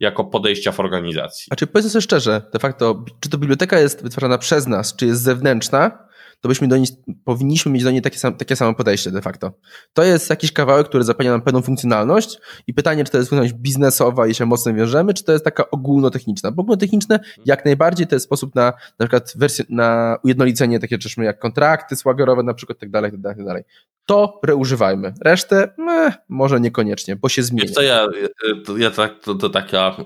jako podejścia w organizacji. A czy powiedzmy sobie szczerze, de facto, czy to biblioteka jest wytwarzana przez nas, czy jest zewnętrzna, to byśmy do niej, powinniśmy mieć do niej takie, sam, takie samo podejście de facto. To jest jakiś kawałek, który zapewnia nam pewną funkcjonalność i pytanie, czy to jest funkcjonalność biznesowa i się mocno wiążemy, czy to jest taka ogólnotechniczna. Bo ogólnotechniczne jak najbardziej to jest sposób na na przykład wersję, na ujednolicenie takie rzeczy jak kontrakty słagerowe na przykład, tak dalej, tak dalej, tak dalej. To reużywajmy. Resztę meh, może niekoniecznie, bo się zmieni. to ja, to, ja tak, to, to taka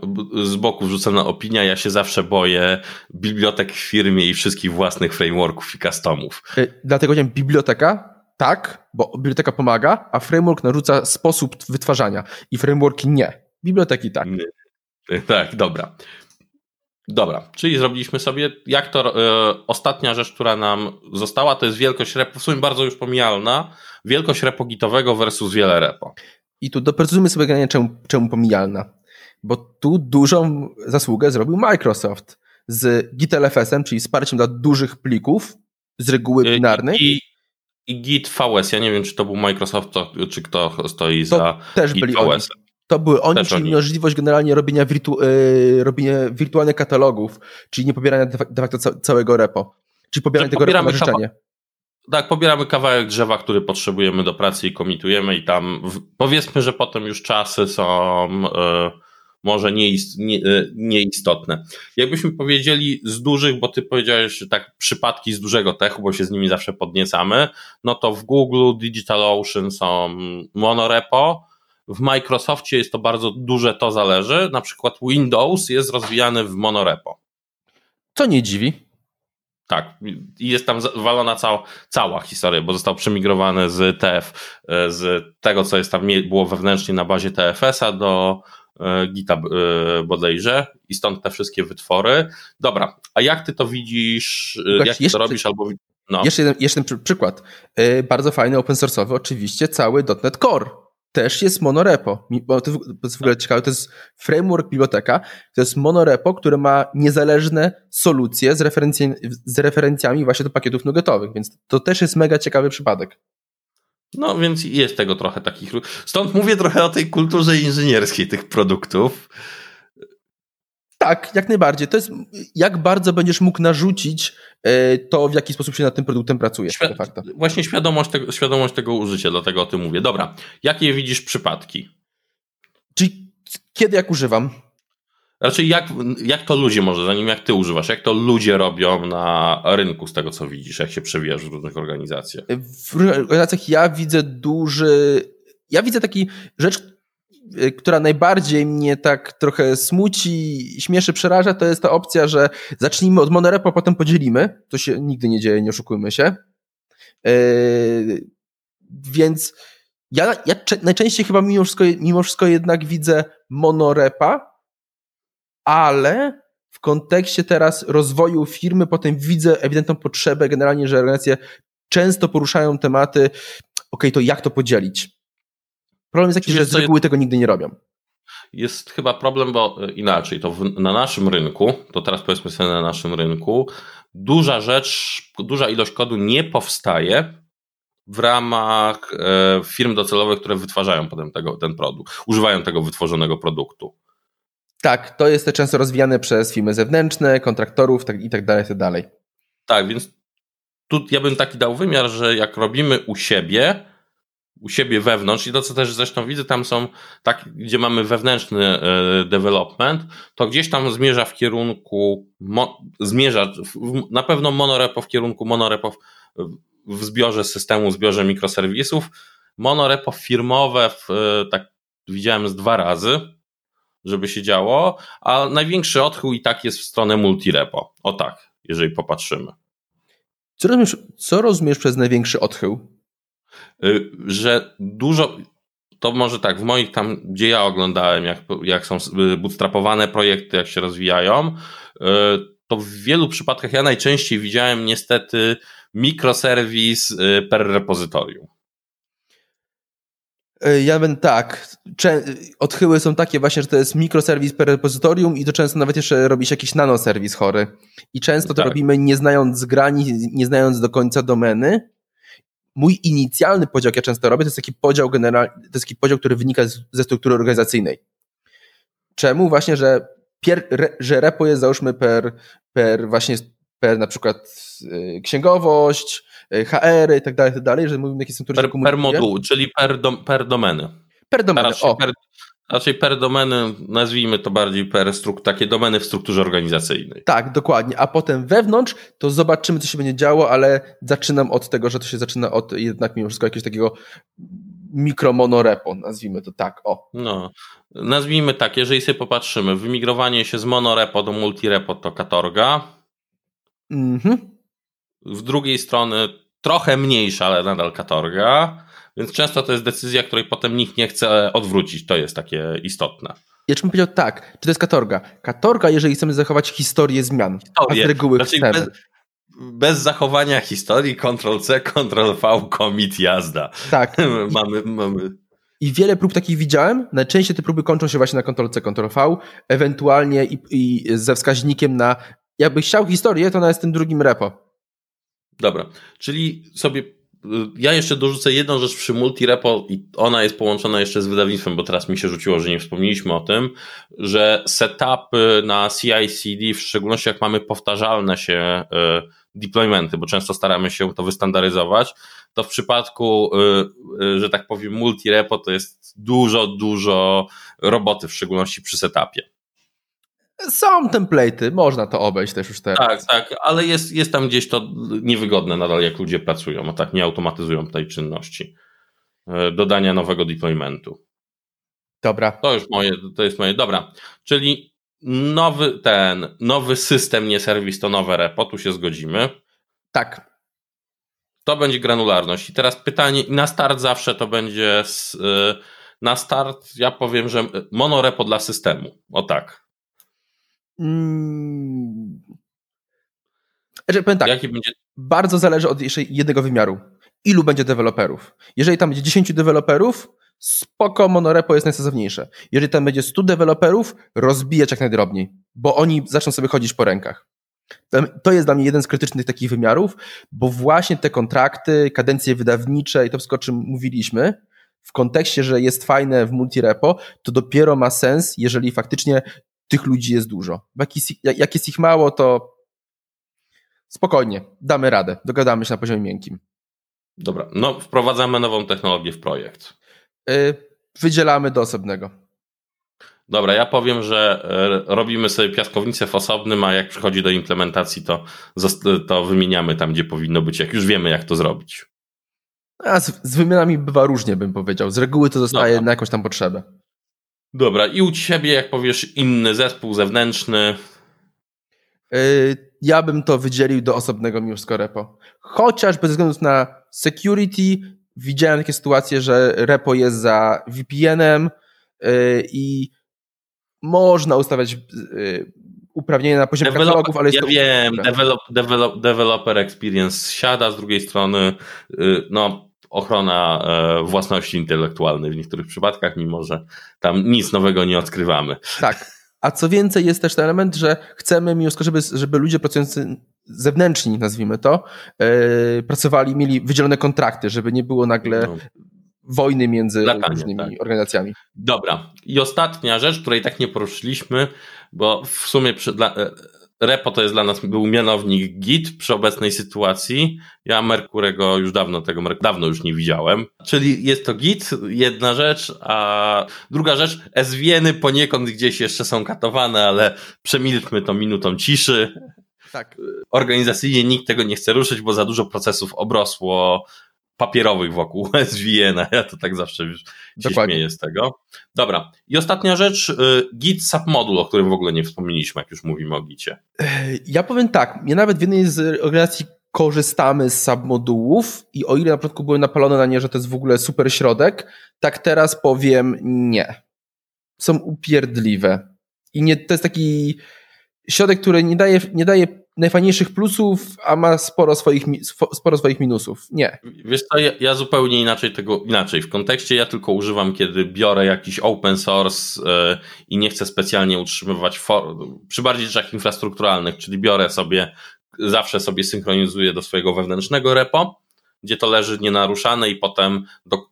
z boku wrzucona opinia, ja się zawsze boję bibliotek w firmie i wszystkich własnych frameworków i customów. Y, dlatego wiem, biblioteka, tak, bo biblioteka pomaga, a framework narzuca sposób wytwarzania i frameworki nie. Biblioteki tak. Nie. Tak, dobra. Dobra, czyli zrobiliśmy sobie, jak to, y, ostatnia rzecz, która nam została, to jest wielkość repo, w sumie bardzo już pomijalna, wielkość repo gitowego versus wiele repo. I tu doprecyzujmy sobie generalnie czemu, czemu pomijalna, bo tu dużą zasługę zrobił Microsoft z GitLFS-em, czyli wsparciem dla dużych plików, z reguły binarnej. I, I Git VS, ja nie wiem, czy to był Microsoft, czy kto stoi to za też Git byli VS. Oni. To były oni, też czyli oni. możliwość generalnie robienia, wirtu, yy, robienia wirtualnych katalogów, czyli nie pobierania de facto całego repo. Czyli pobieranie tego repo na życzenie. Tak, pobieramy kawałek drzewa, który potrzebujemy do pracy i komitujemy i tam w, powiedzmy, że potem już czasy są... Yy, może nieist, nie, e, nieistotne. Jakbyśmy powiedzieli z dużych, bo ty powiedziałeś, że tak przypadki z dużego techu, bo się z nimi zawsze podniecamy, no to w Google, DigitalOcean są monorepo, w Microsoftie jest to bardzo duże, to zależy. Na przykład Windows jest rozwijany w monorepo. Co nie dziwi. Tak, i jest tam walona cała, cała historia, bo został przemigrowany z TF, e, z tego, co jest tam było wewnętrznie na bazie TFS-a do Gita e, bodajże i stąd te wszystkie wytwory. Dobra, a jak ty to widzisz, e, jak jeszcze, to robisz albo... No. Jeszcze, jeden, jeszcze jeden przykład. Bardzo fajny open source'owy oczywiście cały .NET Core też jest monorepo. Bo to, jest w ogóle ciekawe, to jest framework biblioteka, to jest monorepo, które ma niezależne solucje z, referencji, z referencjami właśnie do pakietów nuggetowych, więc to też jest mega ciekawy przypadek. No więc jest tego trochę takich. Stąd mówię trochę o tej kulturze inżynierskiej tych produktów. Tak, jak najbardziej. To jest, jak bardzo będziesz mógł narzucić e, to, w jaki sposób się nad tym produktem pracuje. Świ właśnie świadomość tego, świadomość tego użycia, dlatego o tym mówię. Dobra, jakie widzisz przypadki? Czyli kiedy jak używam? Raczej jak, jak to ludzie może, zanim jak ty używasz, jak to ludzie robią na rynku z tego, co widzisz, jak się przewijasz w różnych organizacjach? W organizacjach ja widzę duży, ja widzę taki rzecz, y, która najbardziej mnie tak trochę smuci, śmieszy, przeraża, to jest ta opcja, że zacznijmy od monorepo, a potem podzielimy. To się nigdy nie dzieje, nie oszukujmy się. Yy, więc ja, ja najczęściej chyba mimo wszystko, mimo wszystko jednak widzę monorepa, ale w kontekście teraz rozwoju firmy potem widzę ewidentną potrzebę generalnie, że organizacje często poruszają tematy, ok, to jak to podzielić? Problem jest taki, że z reguły jest, tego nigdy nie robią. Jest chyba problem, bo inaczej, to w, na naszym rynku, to teraz powiedzmy sobie na naszym rynku, duża rzecz, duża ilość kodu nie powstaje w ramach e, firm docelowych, które wytwarzają potem tego, ten produkt, używają tego wytworzonego produktu. Tak, to jest często rozwijane przez firmy zewnętrzne, kontraktorów tak, i tak dalej, tak dalej. Tak, więc tu ja bym taki dał wymiar, że jak robimy u siebie, u siebie wewnątrz i to, co też zresztą widzę, tam są tak, gdzie mamy wewnętrzny e, development, to gdzieś tam zmierza w kierunku, zmierza na pewno monorepo w kierunku monorepo w, w zbiorze systemu, w zbiorze mikroserwisów. Monorepo firmowe, w, e, tak widziałem z dwa razy, żeby się działo, a największy odchył i tak jest w stronę multirepo. O tak, jeżeli popatrzymy. Co rozumiesz, co rozumiesz przez największy odchył? Y, że dużo, to może tak, w moich tam, gdzie ja oglądałem, jak, jak są bootstrapowane projekty, jak się rozwijają, y, to w wielu przypadkach ja najczęściej widziałem niestety mikroserwis y, per repozytorium. Ja bym tak. Odchyły są takie właśnie, że to jest mikroserwis per repozytorium i to często nawet jeszcze robi się jakiś nanoserwis chory. I często to tak. robimy nie znając granic, nie znając do końca domeny. Mój inicjalny podział, jak ja często robię, to jest taki podział generalny, to jest taki podział, który wynika z, ze struktury organizacyjnej. Czemu? Właśnie, że, pier, re, że repo jest załóżmy per, per właśnie per na przykład y, księgowość, HR i tak dalej, tak dalej, że mówimy jakie są per, per moduł, czyli per, dom, per domeny. Per domeny, raczej, o. Per, raczej per domeny, nazwijmy to bardziej per struk, takie domeny w strukturze organizacyjnej. Tak, dokładnie, a potem wewnątrz to zobaczymy, co się będzie działo, ale zaczynam od tego, że to się zaczyna od jednak mimo wszystko jakiegoś takiego mikromonorepo, nazwijmy to tak, o. No, nazwijmy tak, jeżeli sobie popatrzymy, wymigrowanie się z monorepo do multirepo to katorga, Mhm. Z drugiej strony trochę mniejsza, ale nadal katorga, więc często to jest decyzja, której potem nikt nie chce odwrócić. To jest takie istotne. Ja bym powiedział tak, czy to jest katorga? Katorga, jeżeli chcemy zachować historię zmian, historię. a z reguły znaczy. Bez, bez zachowania historii, Ctrl-C, Ctrl-V, commit, jazda. Tak. mamy, mamy i wiele prób takich widziałem. Najczęściej te próby kończą się właśnie na Ctrl-C, Ctrl-V, ewentualnie i, i, ze wskaźnikiem na jakbyś chciał historię, to ona jest tym drugim repo. Dobra, czyli sobie y, ja jeszcze dorzucę jedną rzecz przy multirepo i ona jest połączona jeszcze z wydawnictwem, bo teraz mi się rzuciło, że nie wspomnieliśmy o tym, że setupy na CI/CD, w szczególności jak mamy powtarzalne się y, deploymenty, bo często staramy się to wystandaryzować, to w przypadku, y, że tak powiem, multirepo to jest dużo, dużo roboty, w szczególności przy setupie. Są template'y, można to obejść też już teraz. Tak, tak, ale jest, jest tam gdzieś to niewygodne nadal, jak ludzie pracują, a tak nie automatyzują tej czynności. E, dodania nowego deploymentu. Dobra. To już moje, to jest moje, dobra. Czyli nowy ten, nowy system, nie serwis, to nowe repo, tu się zgodzimy. Tak. To będzie granularność. I teraz pytanie, na start zawsze to będzie, z, e, na start ja powiem, że monorepo dla systemu. O tak. Hmm. Znaczy, powiem tak, Jaki będzie... bardzo zależy od jeszcze jednego wymiaru. Ilu będzie deweloperów? Jeżeli tam będzie 10 deweloperów, spoko, monorepo jest najsensowniejsze. Jeżeli tam będzie 100 deweloperów, rozbijać jak najdrobniej, bo oni zaczną sobie chodzić po rękach. To jest dla mnie jeden z krytycznych takich wymiarów, bo właśnie te kontrakty, kadencje wydawnicze i to wszystko, o czym mówiliśmy, w kontekście, że jest fajne w multirepo, to dopiero ma sens, jeżeli faktycznie tych ludzi jest dużo. Jak jest ich mało, to spokojnie, damy radę, dogadamy się na poziomie miękkim. Dobra, no wprowadzamy nową technologię w projekt. Yy, wydzielamy do osobnego. Dobra, ja powiem, że e, robimy sobie piaskownicę w osobnym, a jak przychodzi do implementacji, to, to wymieniamy tam, gdzie powinno być, jak już wiemy, jak to zrobić. A z, z wymianami bywa różnie, bym powiedział. Z reguły to zostaje Dobra. na jakąś tam potrzebę. Dobra, i u ciebie, jak powiesz, inny zespół zewnętrzny. Yy, ja bym to wydzielił do osobnego Miusko repo. Chociaż bez względu na security widziałem takie sytuacje, że repo jest za VPN-em yy, i można ustawiać yy, uprawnienia na poziomie Develop, katalogów, ale jest ja to... wiem, develop, develop, developer experience siada, z drugiej strony no ochrona e, własności intelektualnej w niektórych przypadkach, mimo że tam nic nowego nie odkrywamy. Tak. A co więcej, jest też ten element, że chcemy, mimo żeby, żeby ludzie pracujący zewnętrzni, nazwijmy to, yy, pracowali, mieli wydzielone kontrakty, żeby nie było nagle no. wojny między Latanie, różnymi tak. organizacjami. Dobra. I ostatnia rzecz, której tak nie poruszyliśmy, bo w sumie przy, dla, e, Repo to jest dla nas był mianownik Git przy obecnej sytuacji. Ja Merkurego już dawno tego dawno już nie widziałem. Czyli jest to Git, jedna rzecz, a druga rzecz, SVN-y poniekąd gdzieś jeszcze są katowane, ale przemilkmy to minutą ciszy. Tak. Organizacyjnie nikt tego nie chce ruszyć, bo za dużo procesów obrosło papierowych wokół SVN. Ja to tak zawsze się śmieję z tego. Dobra. I ostatnia rzecz, y, Git submodul, o którym w ogóle nie wspomnieliśmy, jak już mówimy o Gicie. Ja powiem tak, ja nawet w jednej z organizacji korzystamy z submodułów i o ile na początku byłem napalony na nie, że to jest w ogóle super środek, tak teraz powiem nie. Są upierdliwe. I nie, to jest taki środek, który nie daje, nie daje najfajniejszych plusów, a ma sporo swoich, sporo swoich minusów. Nie. Wiesz co, ja, ja, zupełnie inaczej tego, inaczej. W kontekście ja tylko używam, kiedy biorę jakiś open source yy, i nie chcę specjalnie utrzymywać for, przy bardziej rzeczach infrastrukturalnych, czyli biorę sobie, zawsze sobie synchronizuję do swojego wewnętrznego repo, gdzie to leży nienaruszane i potem do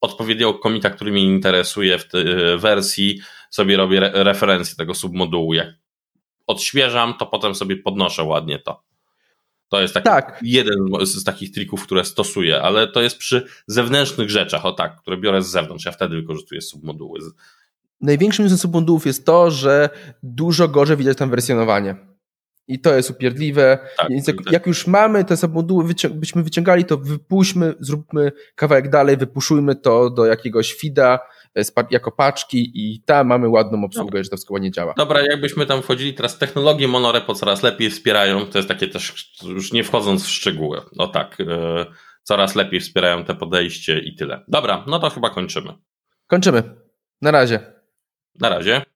odpowiedniego komita, który mnie interesuje w tej wersji, sobie robię re referencję tego submodułu, jak odświeżam, to potem sobie podnoszę ładnie to. To jest taki tak. jeden z takich trików, które stosuję, ale to jest przy zewnętrznych rzeczach, o tak, które biorę z zewnątrz. Ja wtedy wykorzystuję submoduły. Największym minusem submodułów jest to, że dużo gorzej widać tam wersjonowanie. I to jest upierdliwe. Tak, jak, jak, już mamy te submoduły, wycią byśmy wyciągali, to wypuśćmy, zróbmy kawałek dalej, wypuszujmy to do jakiegoś feeda, E, jako paczki i tam mamy ładną obsługę, Dobra. że to wszystko ładnie działa. Dobra, jakbyśmy tam wchodzili, teraz technologie monorepo coraz lepiej wspierają, to jest takie też, już nie wchodząc w szczegóły, no tak, yy, coraz lepiej wspierają te podejście i tyle. Dobra, no to chyba kończymy. Kończymy. Na razie. Na razie.